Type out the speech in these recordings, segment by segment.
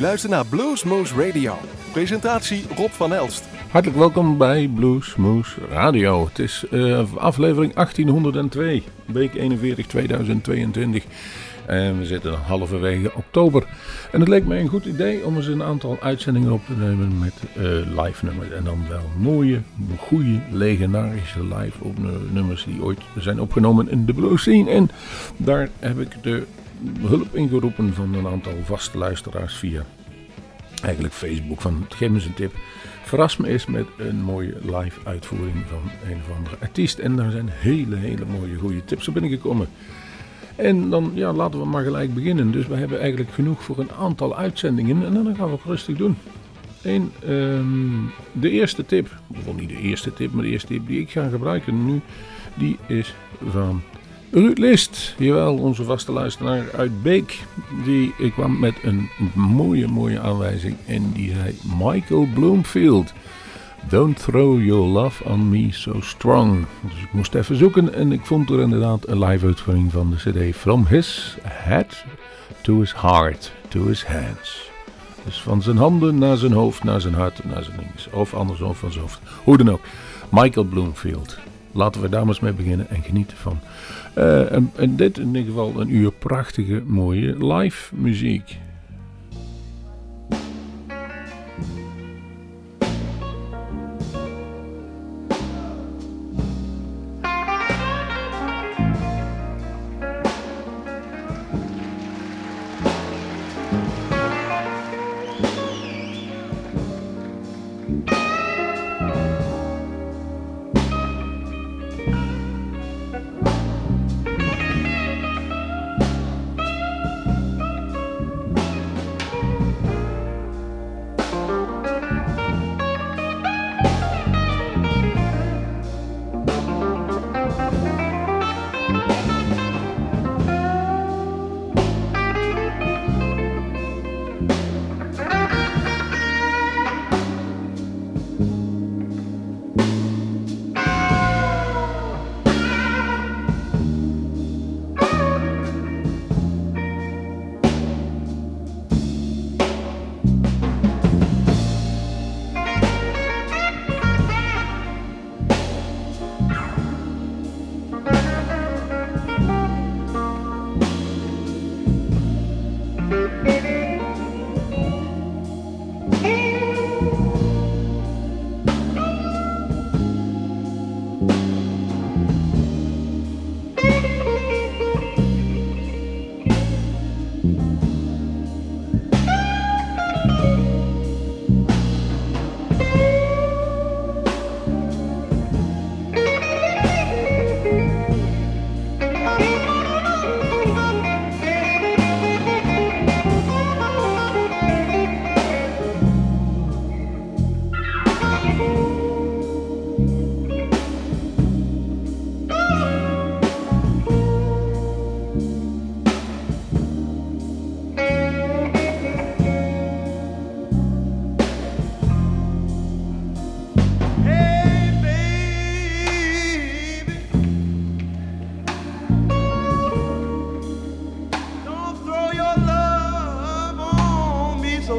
luistert naar Bluesmoose Radio. Presentatie Rob van Elst. Hartelijk welkom bij Bluesmoose Radio. Het is uh, aflevering 1802, week 41 2022. En we zitten halverwege oktober. En het leek mij een goed idee om eens een aantal uitzendingen op te nemen met uh, live nummers. En dan wel mooie, goede, legendarische live nummers die ooit zijn opgenomen in de blues scene. En daar heb ik de hulp ingeroepen van een aantal vaste luisteraars via eigenlijk Facebook. Van geef me eens een tip. Verras me eens met een mooie live uitvoering van een of andere artiest. En daar zijn hele, hele mooie, goede tips op binnengekomen. En dan ja, laten we maar gelijk beginnen. Dus we hebben eigenlijk genoeg voor een aantal uitzendingen. En dan gaan we het rustig doen. En um, de eerste tip, of niet de eerste tip, maar de eerste tip die ik ga gebruiken nu, die is van Ruud List, jawel, onze vaste luisteraar uit Beek, die kwam met een mooie, mooie aanwijzing en die zei Michael Bloomfield. Don't throw your love on me so strong. Dus ik moest even zoeken en ik vond er inderdaad een live uitvoering van de cd From His Head to His Heart to His Hands. Dus van zijn handen naar zijn hoofd, naar zijn hart, naar zijn links. Of andersom van zijn hoofd. Hoe dan ook. Michael Bloomfield. Laten we daar maar eens mee beginnen en genieten van en, en, dit in ieder geval een uur prachtige, mooie live muziek.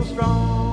so strong.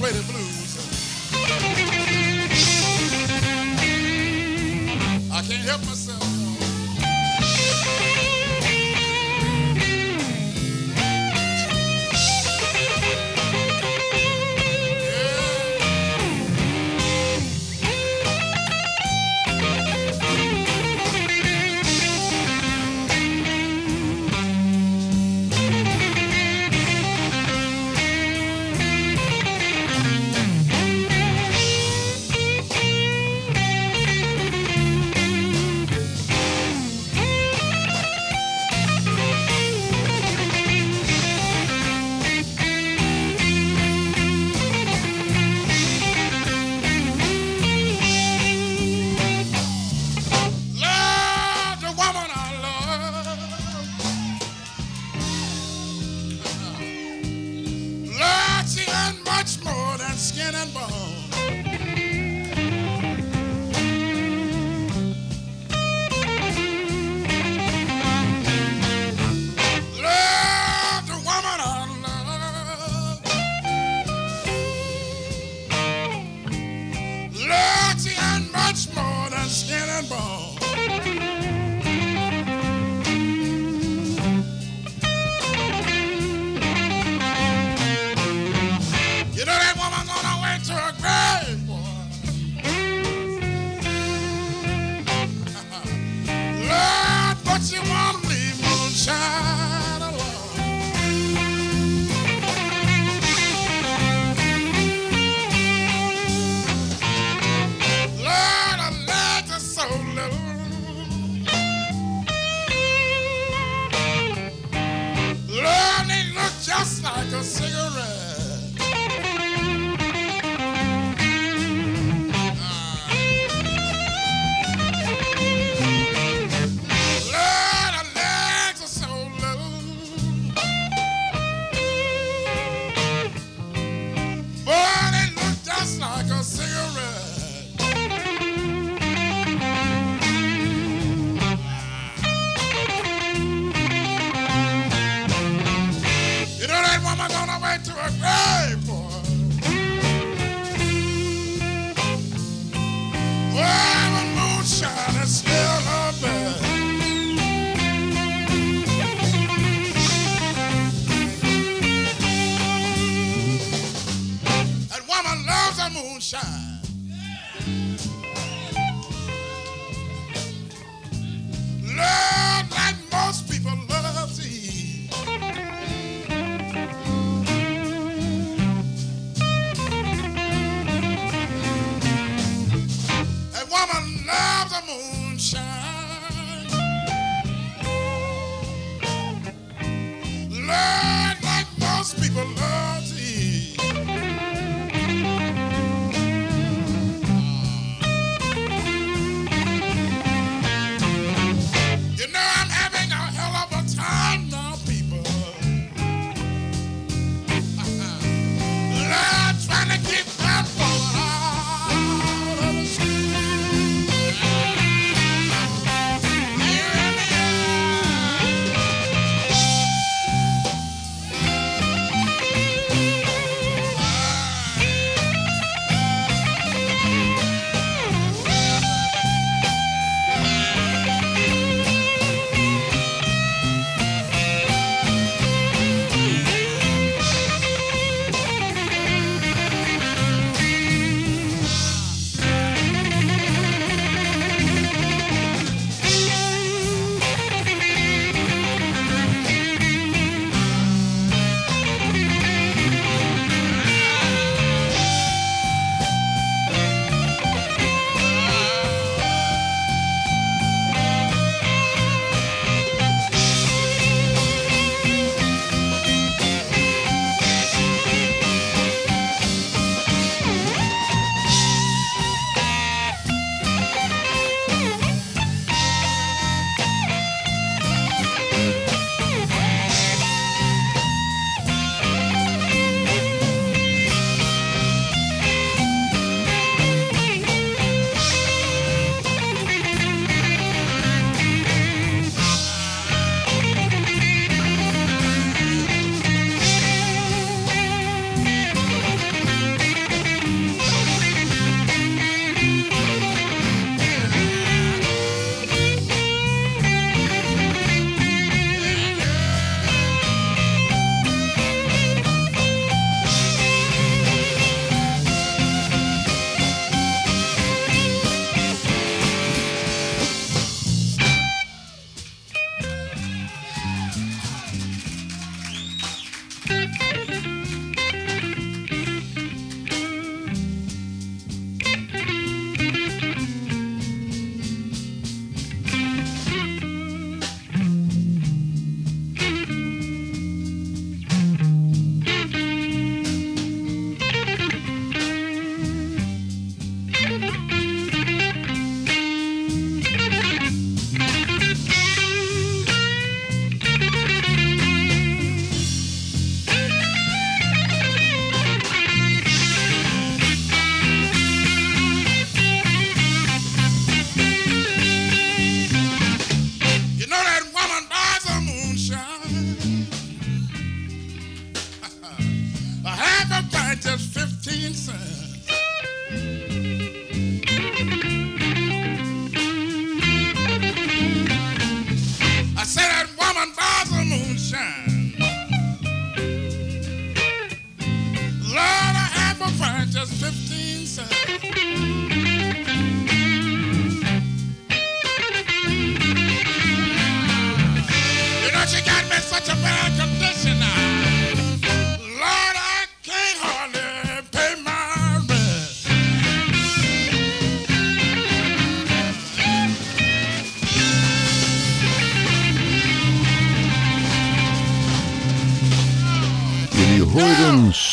Play the blues. I can't help myself.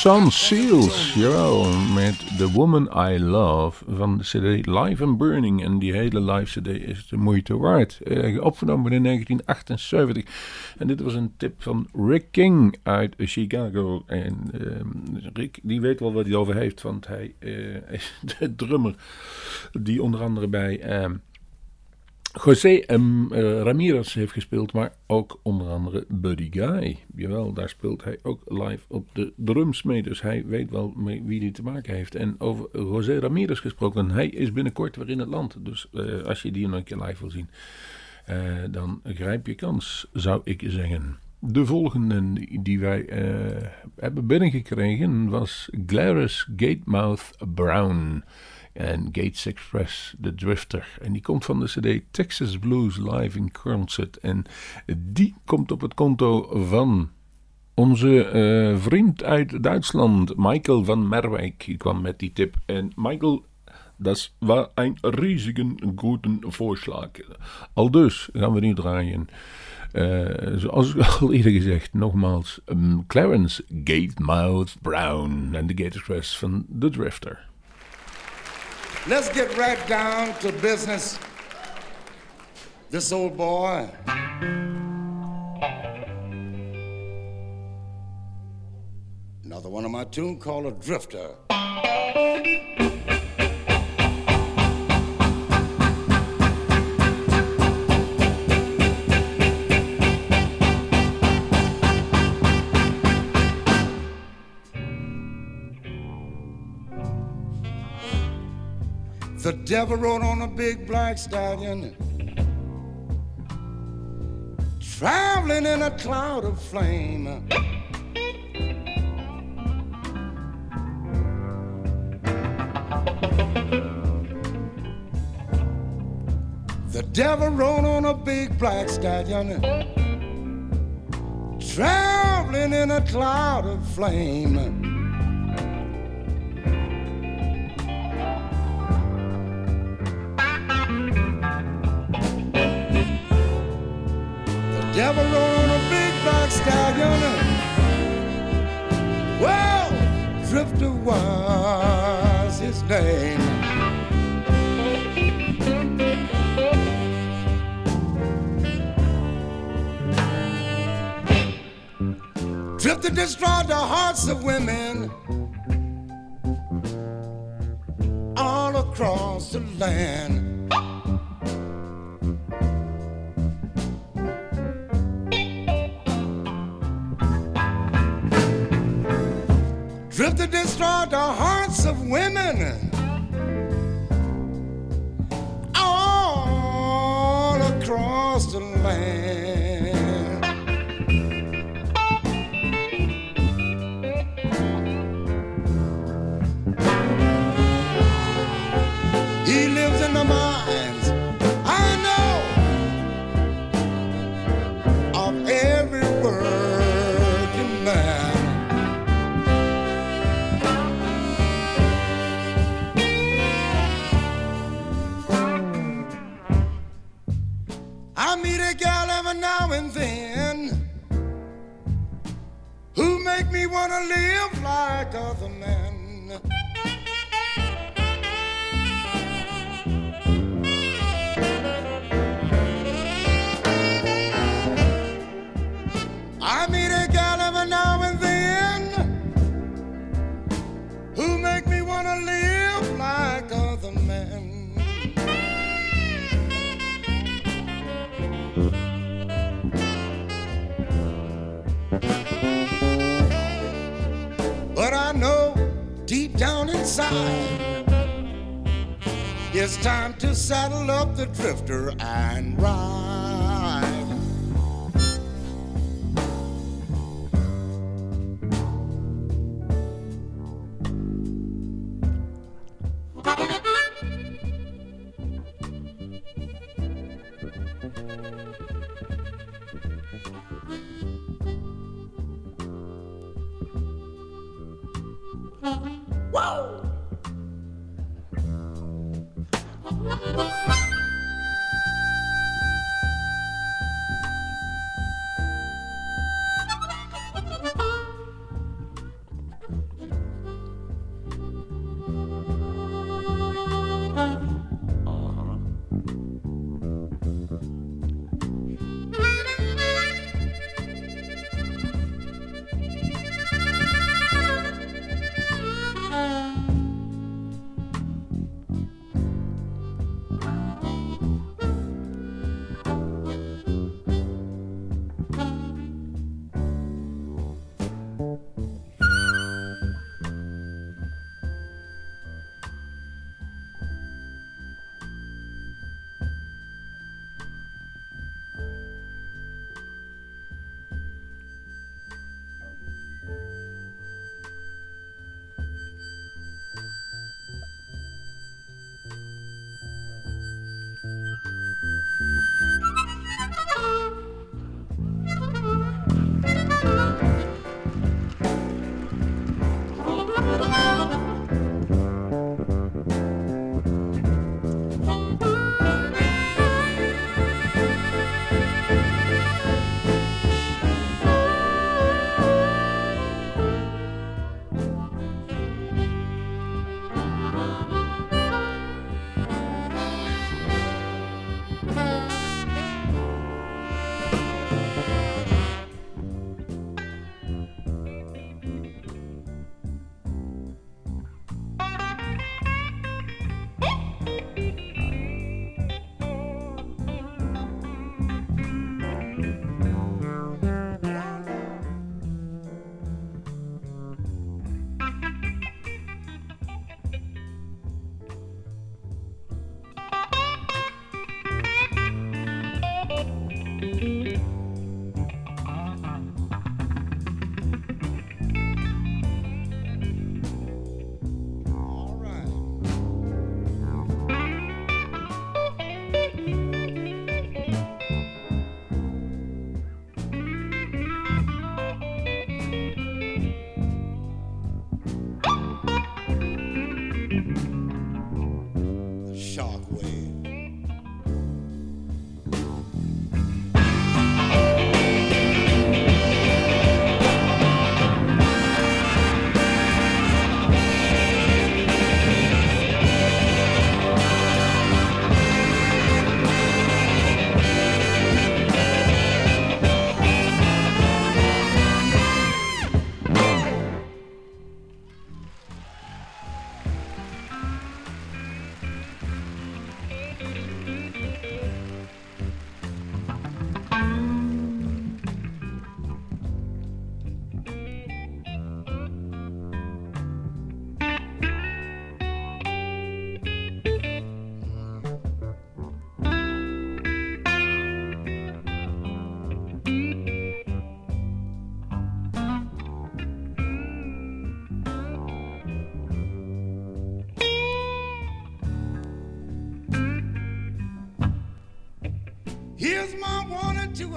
Sun Seals, jawel, met The Woman I Love van de CD Live and Burning. En die hele live CD is de moeite waard. Uh, opgenomen in 1978. En dit was een tip van Rick King uit Chicago. En uh, Rick, die weet wel wat hij over heeft, want hij uh, is de drummer die onder andere bij... Uh, José M. Uh, Ramirez heeft gespeeld, maar ook onder andere Buddy Guy. Jawel, daar speelt hij ook live op de drums mee. Dus hij weet wel mee wie hij te maken heeft. En over José Ramirez gesproken, hij is binnenkort weer in het land. Dus uh, als je die nog een keer live wil zien, uh, dan grijp je kans, zou ik zeggen. De volgende die wij hebben binnengekregen was Glarus Gatemouth Brown en Gates Express, de Drifter. En die komt van de CD Texas Blues Live in Concert. En die komt op het konto van onze uh, vriend uit Duitsland, Michael van Merwijk. Die kwam met die tip. En Michael, dat was een riesige goede voorslag. Al dus gaan we nu draaien. Uh, zoals al eerder gezegd, nogmaals, um, Clarence Gatemouth Brown en de Gate Express van The Drifter. Let's get right down to business. This old boy. Another one of my tune called A Drifter. The devil rode on a big black stallion, traveling in a cloud of flame. The devil rode on a big black stallion, traveling in a cloud of flame. Devil rode on a big black stallion. Well, Drifter was his name. Drifter destroyed the hearts of women all across the land. Drifter destroy the hearts of women all across the land. Wanna live like other men. I meet a gal every now inside it's time to saddle up the drifter and ride.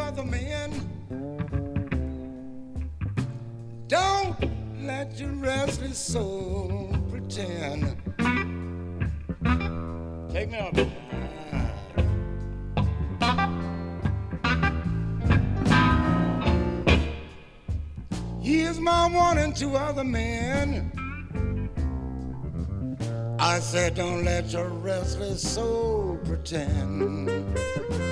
Other men. Don't let your restless soul pretend. Take me off. Here's my and two other men. I said, don't let your restless soul pretend.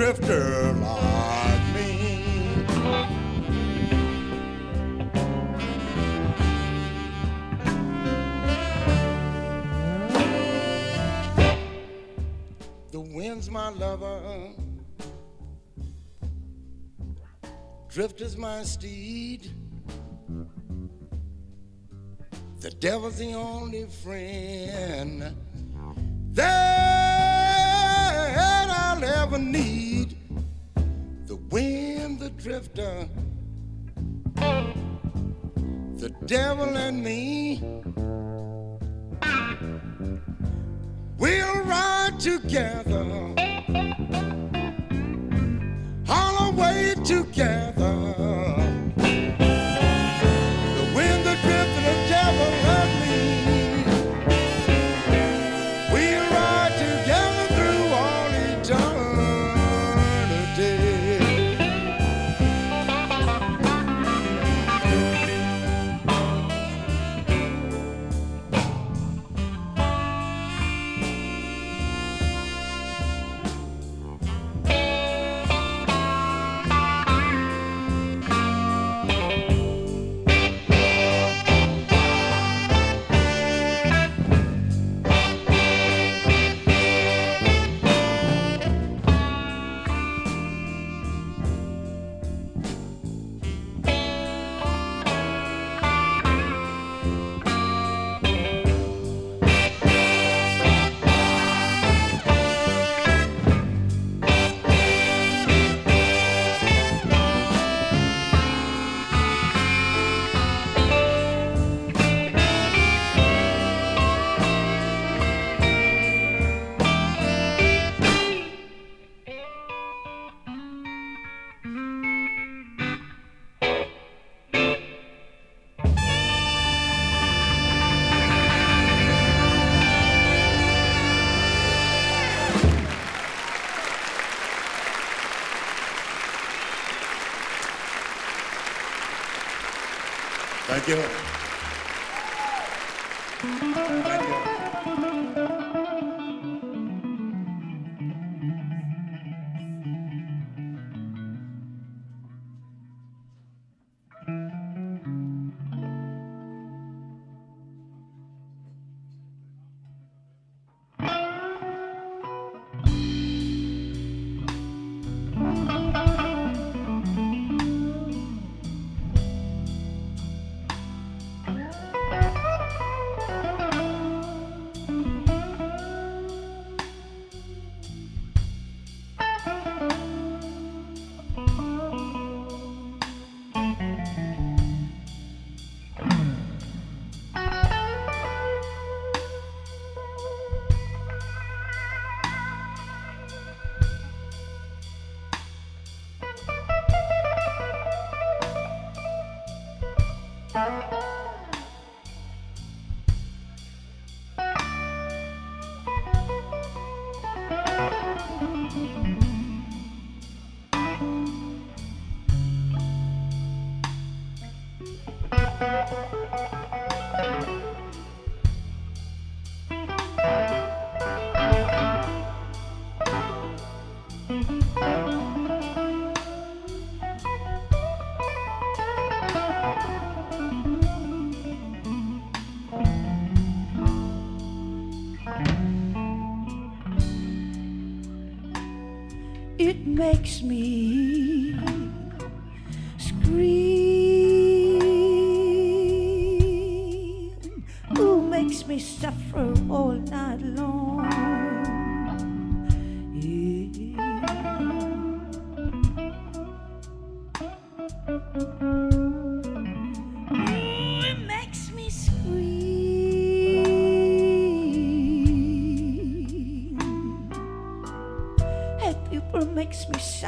Drifter like me. The wind's my lover. Drifter's my steed. The devil's the only friend the devil and me. We'll ride together, all the way together. Thank you.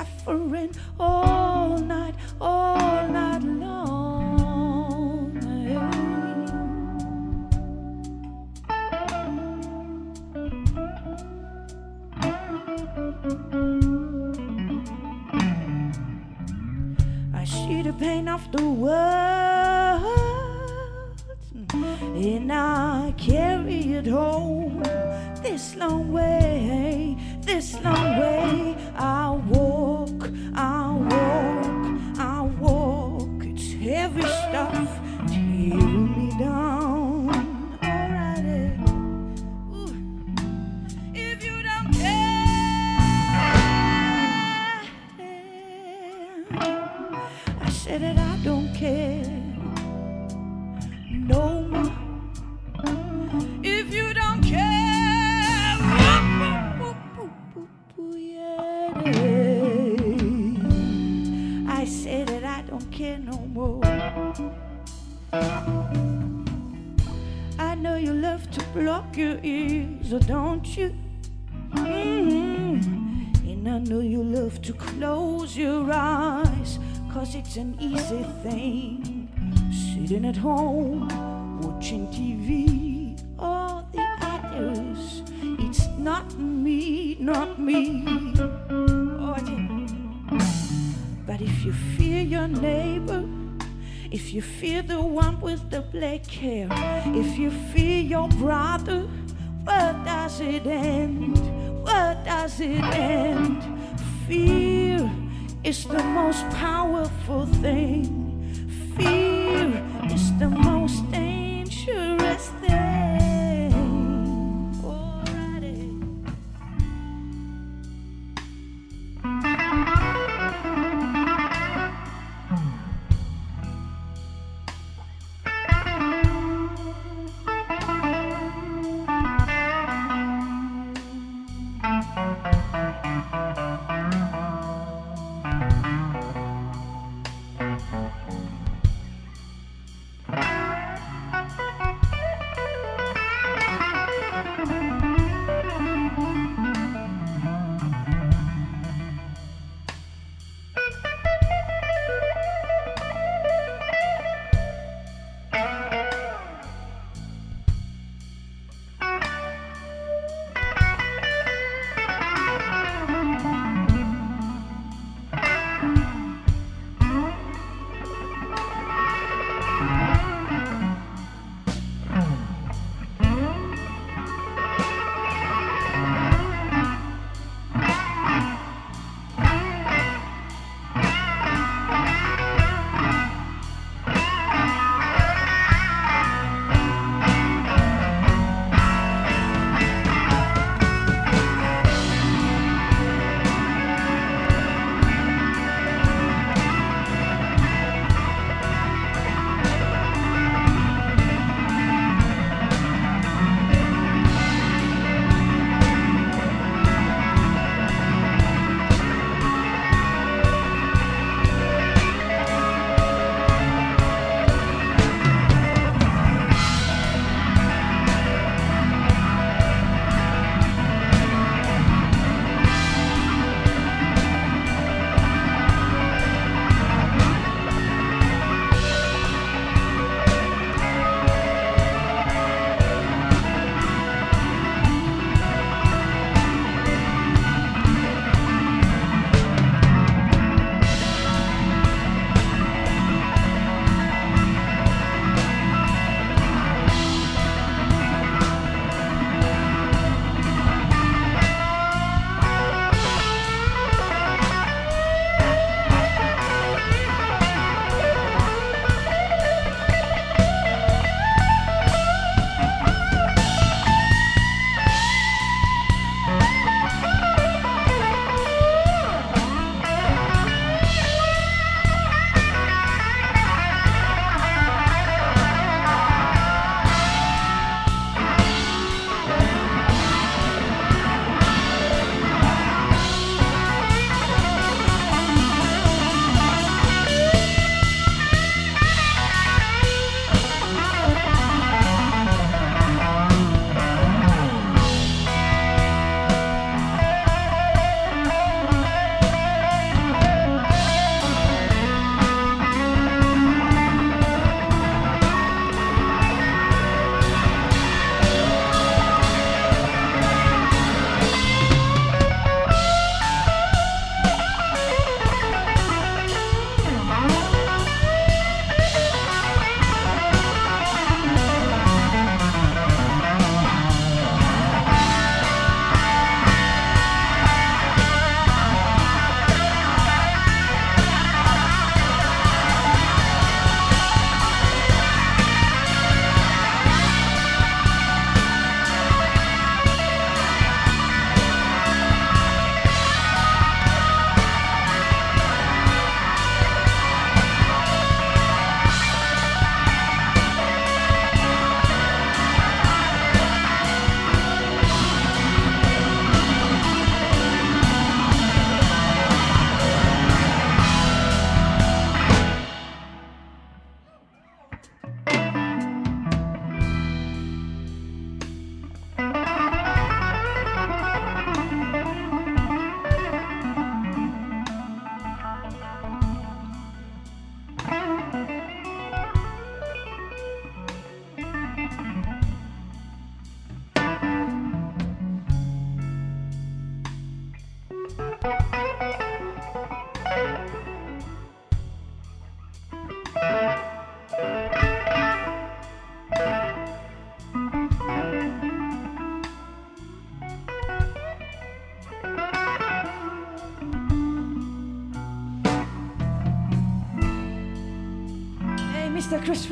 Suffering all night, all night long. I see the pain of the world, and I carry it home. This long way, this long way, I walk, I it's an easy thing. Sitting at home, watching TV, all the others. It's not me, not me. Oh. But if you fear your neighbor, if you fear the one with the black hair, if you fear your brother, where does it end? Where does it end? Fear is the most powerful thing. Fear is the most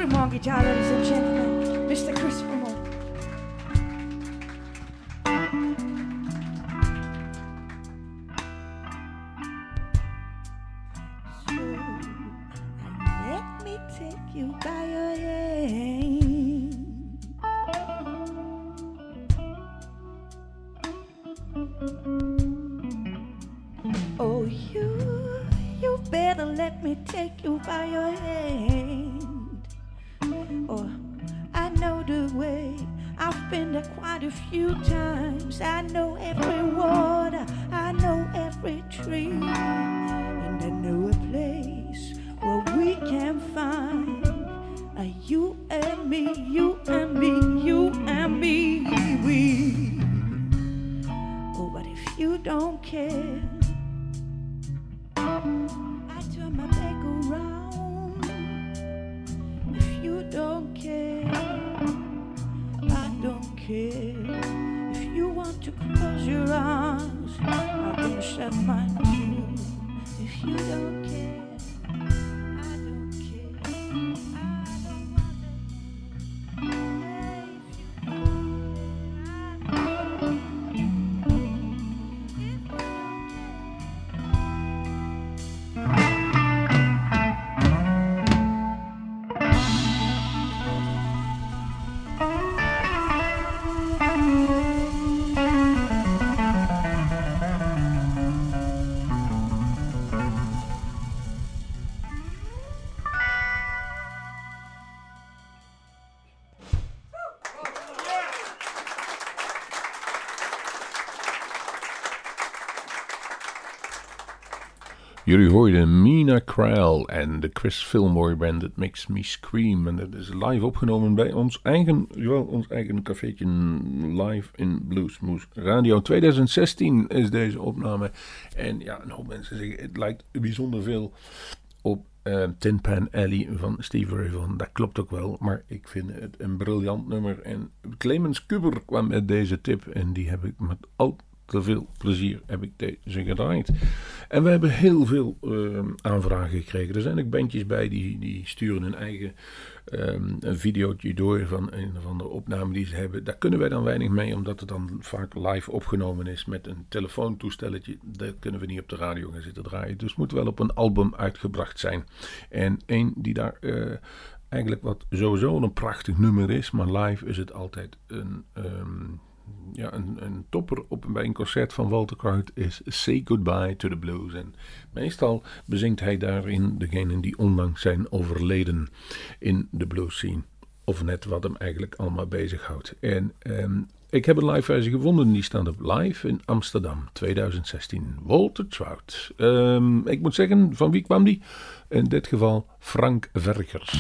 Guitar, ladies and gentlemen. Jullie hoorden Mina Krell en de Chris Fillmore Band, It Makes Me Scream. En dat is live opgenomen bij ons eigen, jawel, ons eigen cafeetje live in Bluesmoose Radio. 2016 is deze opname. En ja, een hoop mensen zeggen, het lijkt bijzonder veel op eh, Tin Pan Alley van Steve Ray. Dat klopt ook wel, maar ik vind het een briljant nummer. En Clemens Kuber kwam met deze tip en die heb ik met al te veel plezier heb ik deze gedraaid. En we hebben heel veel ehm, aanvragen gekregen. Er zijn ook bandjes bij die, die sturen hun eigen ehm, een videootje door van een van de opnamen die ze hebben. Daar kunnen wij dan weinig mee, omdat het dan vaak live opgenomen is met een telefoontoestelletje. Dat kunnen we niet op de radio gaan zitten draaien. Dus het moet wel op een album uitgebracht zijn. En één die daar eh, eigenlijk wat sowieso een prachtig nummer is, maar live is het altijd een... ehm, ja, een, topper op, bij een concert van Walter Crout is Say Goodbye to the Blues. En meestal bezingt hij daarin degenen die onlangs zijn overleden in de blues scene. Of net wat hem eigenlijk allemaal bezighoudt. En ehm, ik heb een live versie gevonden. Die staat op live in Amsterdam 2016. Walter Trout. Ehm, ik moet zeggen, van wie kwam die? In dit geval Frank Vergers.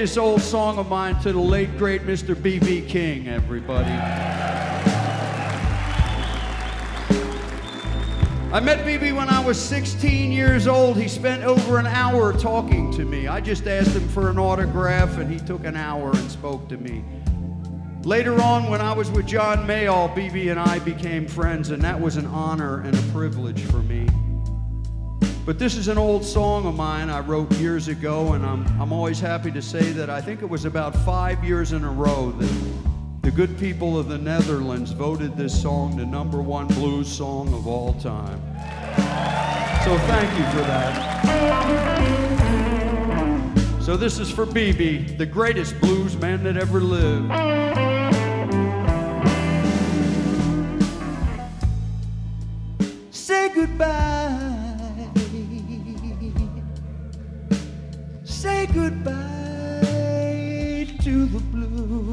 This old song of mine to the late, great Mr. B.B. King, everybody. I met BB when I was 16 years old. He spent over an hour talking to me. I just asked him for an autograph, and he took an hour and spoke to me. Later on, when I was with John Mayall, BB and I became friends, and that was an honor and a privilege for me. But this is an old song of mine I wrote years ago, and I'm, I'm always happy to say that I think it was about five years in a row that the good people of the Netherlands voted this song the number one blues song of all time. So thank you for that. So this is for BB, the greatest blues man that ever lived. Say goodbye. Say goodbye to the blues.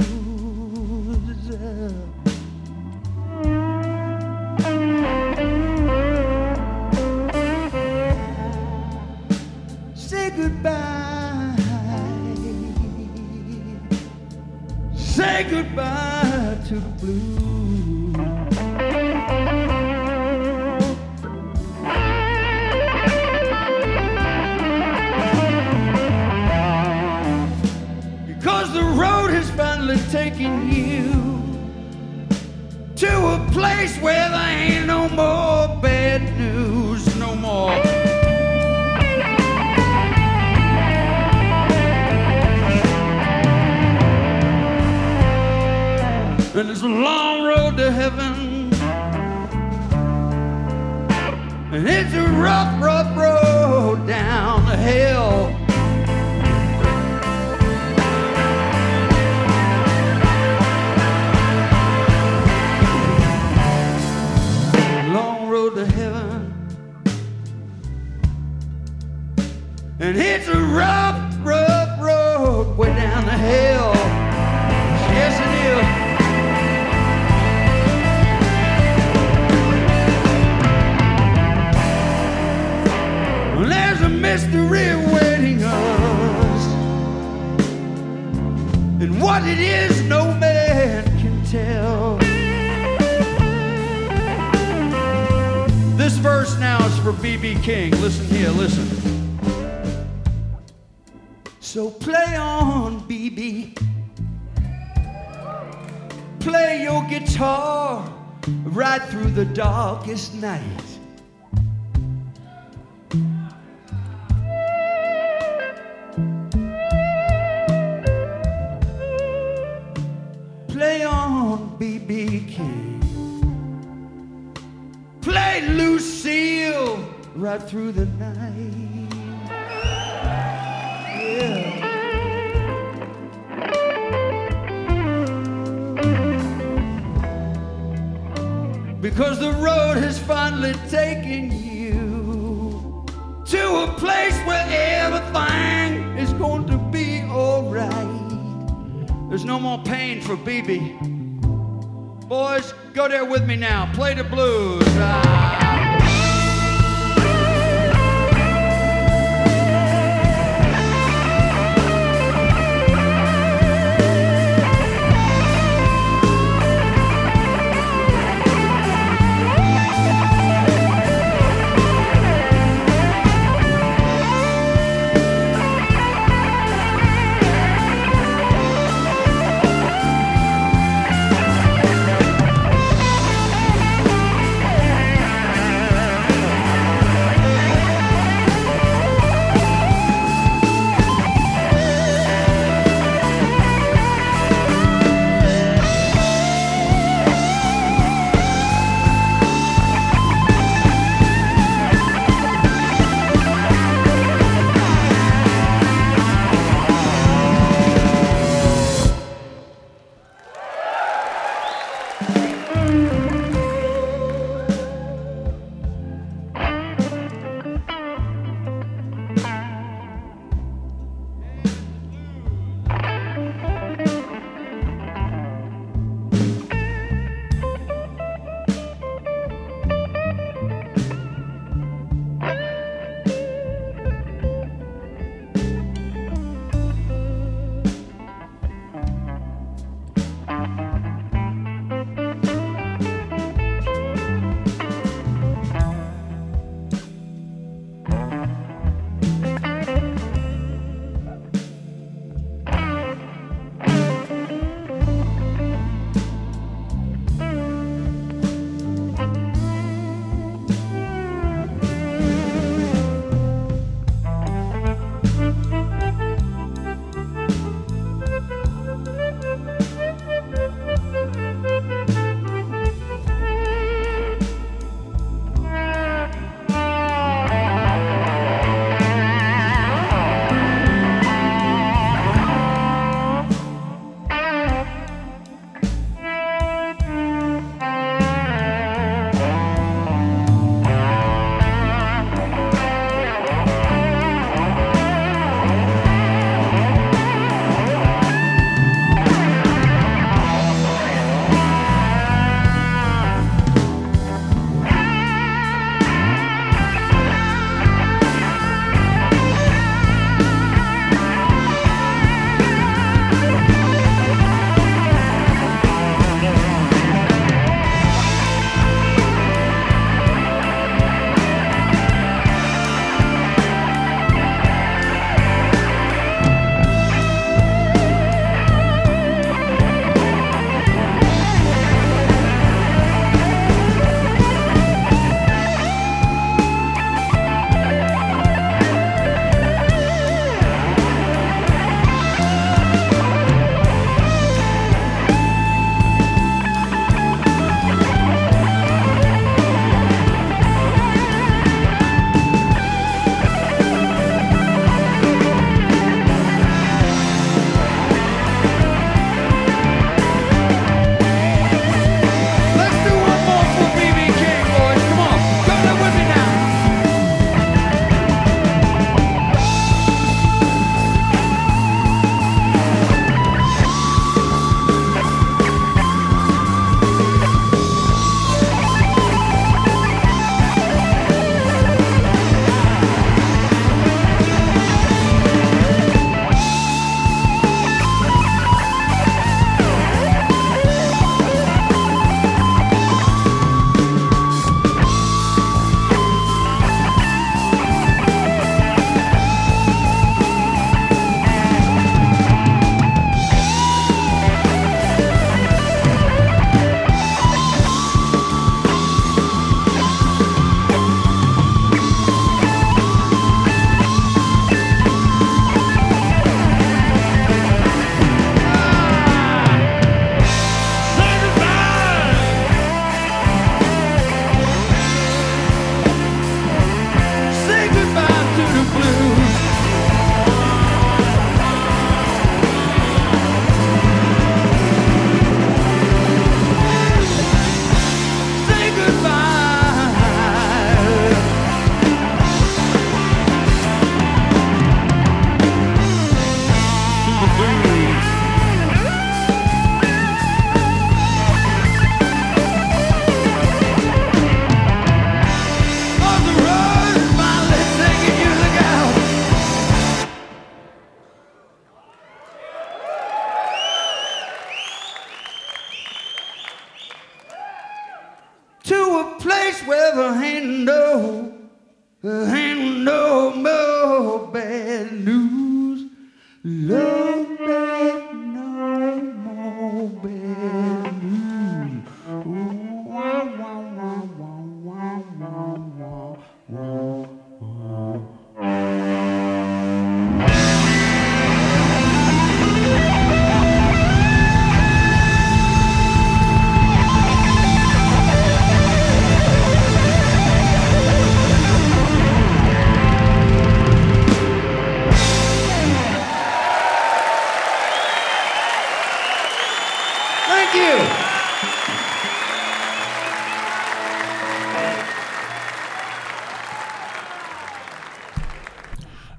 Say goodbye. Say goodbye to the blues. Where there ain't no more bad news, no more. And it's a long road to heaven. And it's a rough, rough road down to hell. And it's a rough, rough road way down to hell. Yes, it is. There's a mystery awaiting us. And what it is, no man can tell. This verse now is for BB King. Listen here, listen. The darkest night. There with me now. Play the blues.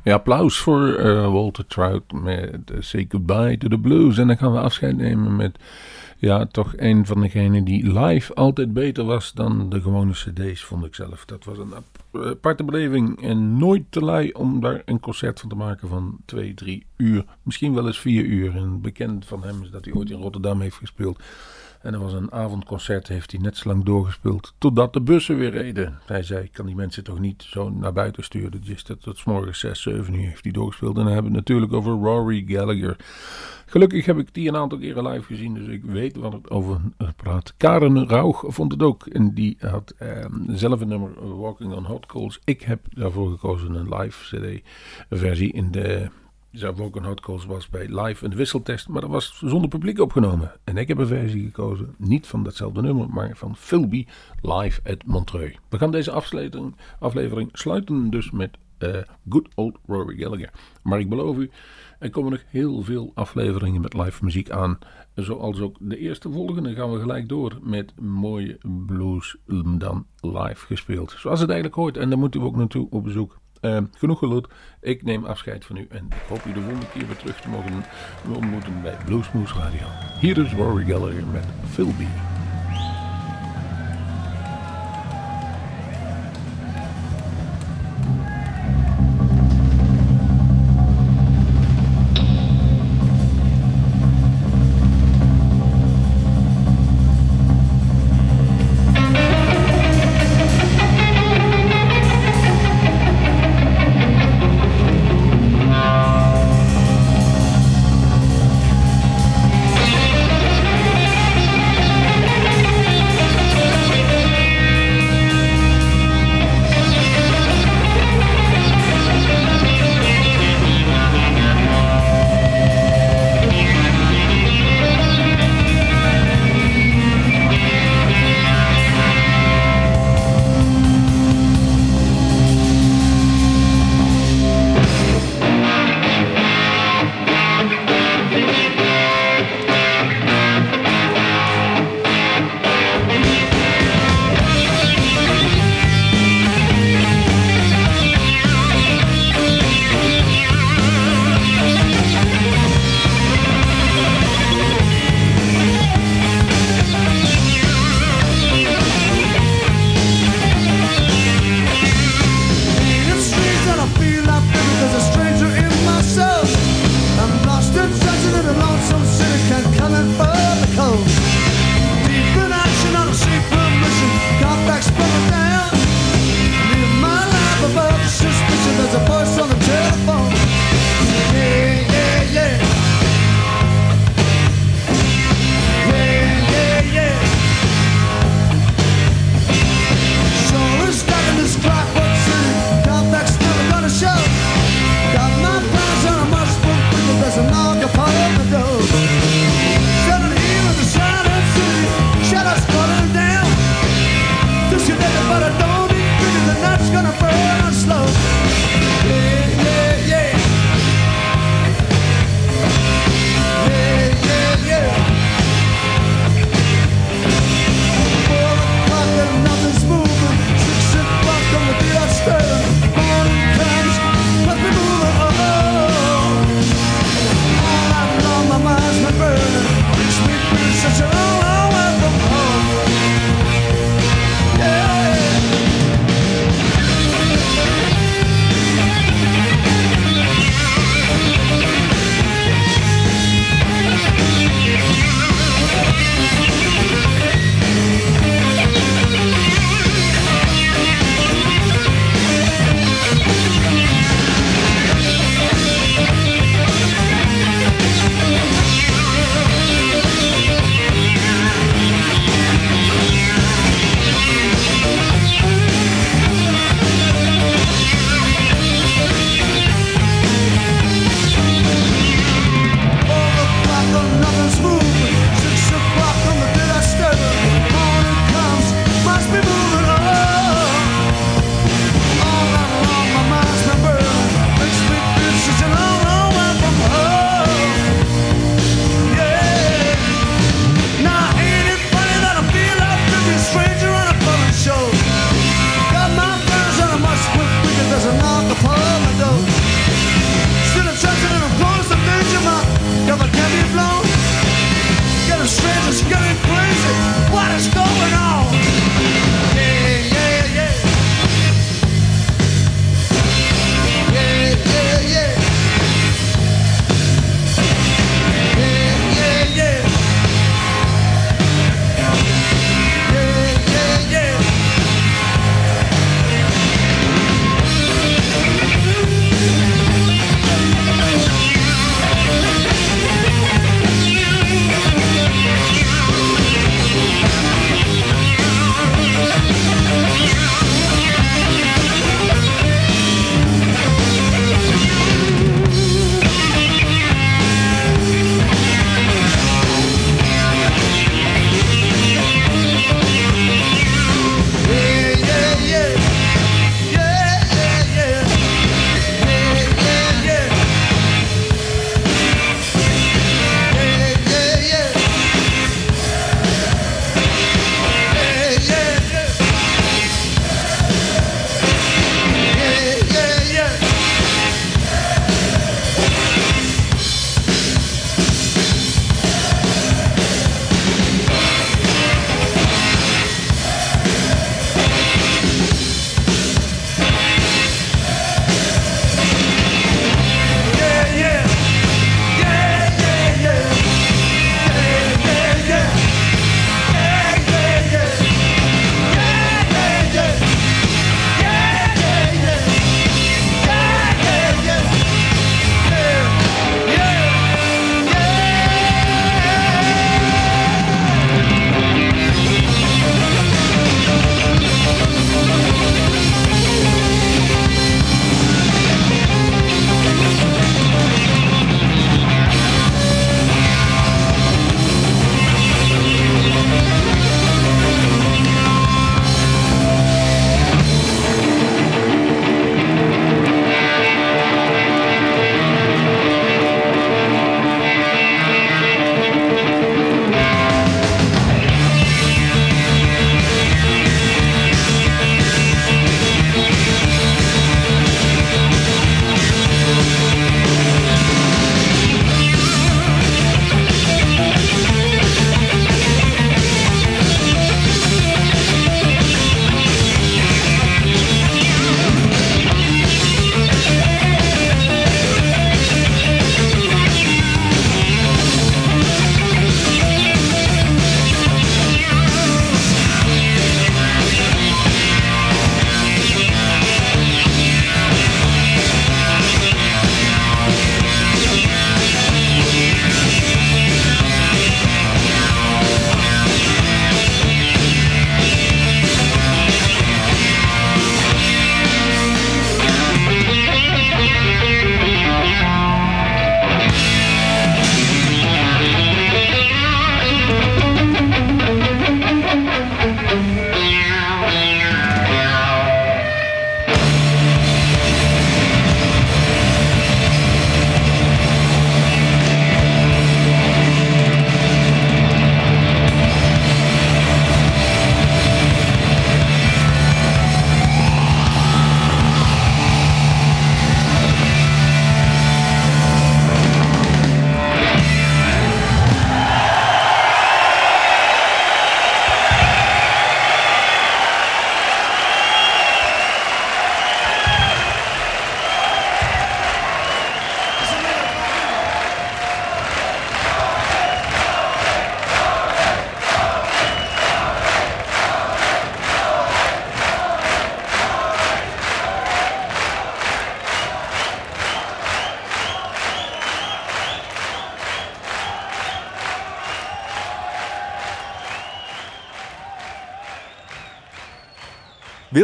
Ja, applaus voor eh, Walter Trout met eh, Say Goodbye to the Blues. En dan gaan we afscheid nemen met, ja, toch een van degenen die live altijd beter was dan de gewone cd's, vond ik zelf. Dat was een ap- aparte beleving en nooit te lui om daar een concert van te maken van twee, drie uur. Misschien wel eens vier uur. En bekend van hem is dat hij ooit in Rotterdam heeft gespeeld. En er was een avondconcert, heeft hij net zo lang doorgespeeld totdat de bussen weer reden. Hij zei, ik kan die mensen toch niet zo naar buiten sturen. Dus dat tot morgens 6, 7 uur heeft hij doorgespeeld. En dan hebben we het natuurlijk over Rory Gallagher. Gelukkig heb ik die een aantal keren live gezien, dus ik weet wat het over eh, praat. Karen Rauch vond het ook. En die had ehm, zelf een nummer, eh, Walking on Hot Coals. Ik heb daarvoor gekozen een live cd-versie in de... Zou Walking on Hot Coals was bij live een wisseltest, maar dat was zonder publiek opgenomen. En ik heb een versie gekozen, niet van datzelfde nummer, maar van Philby live at Montreux. We gaan deze aflevering, aflevering sluiten dus met eh, Good Old Rory Gallagher. Maar ik beloof u, er komen nog heel veel afleveringen met live muziek aan. Zoals ook de eerste volgende gaan we gelijk door met mooie blues dan live gespeeld. Zoals het eigenlijk hoort. En daar moeten we ook naartoe op bezoek. Eh, genoeg geluld. Ik neem afscheid van u en ik hoop u de volgende keer weer terug te mogen ontmoeten bij Bluesmoose Radio. Hier is Rory Gallagher met Philby.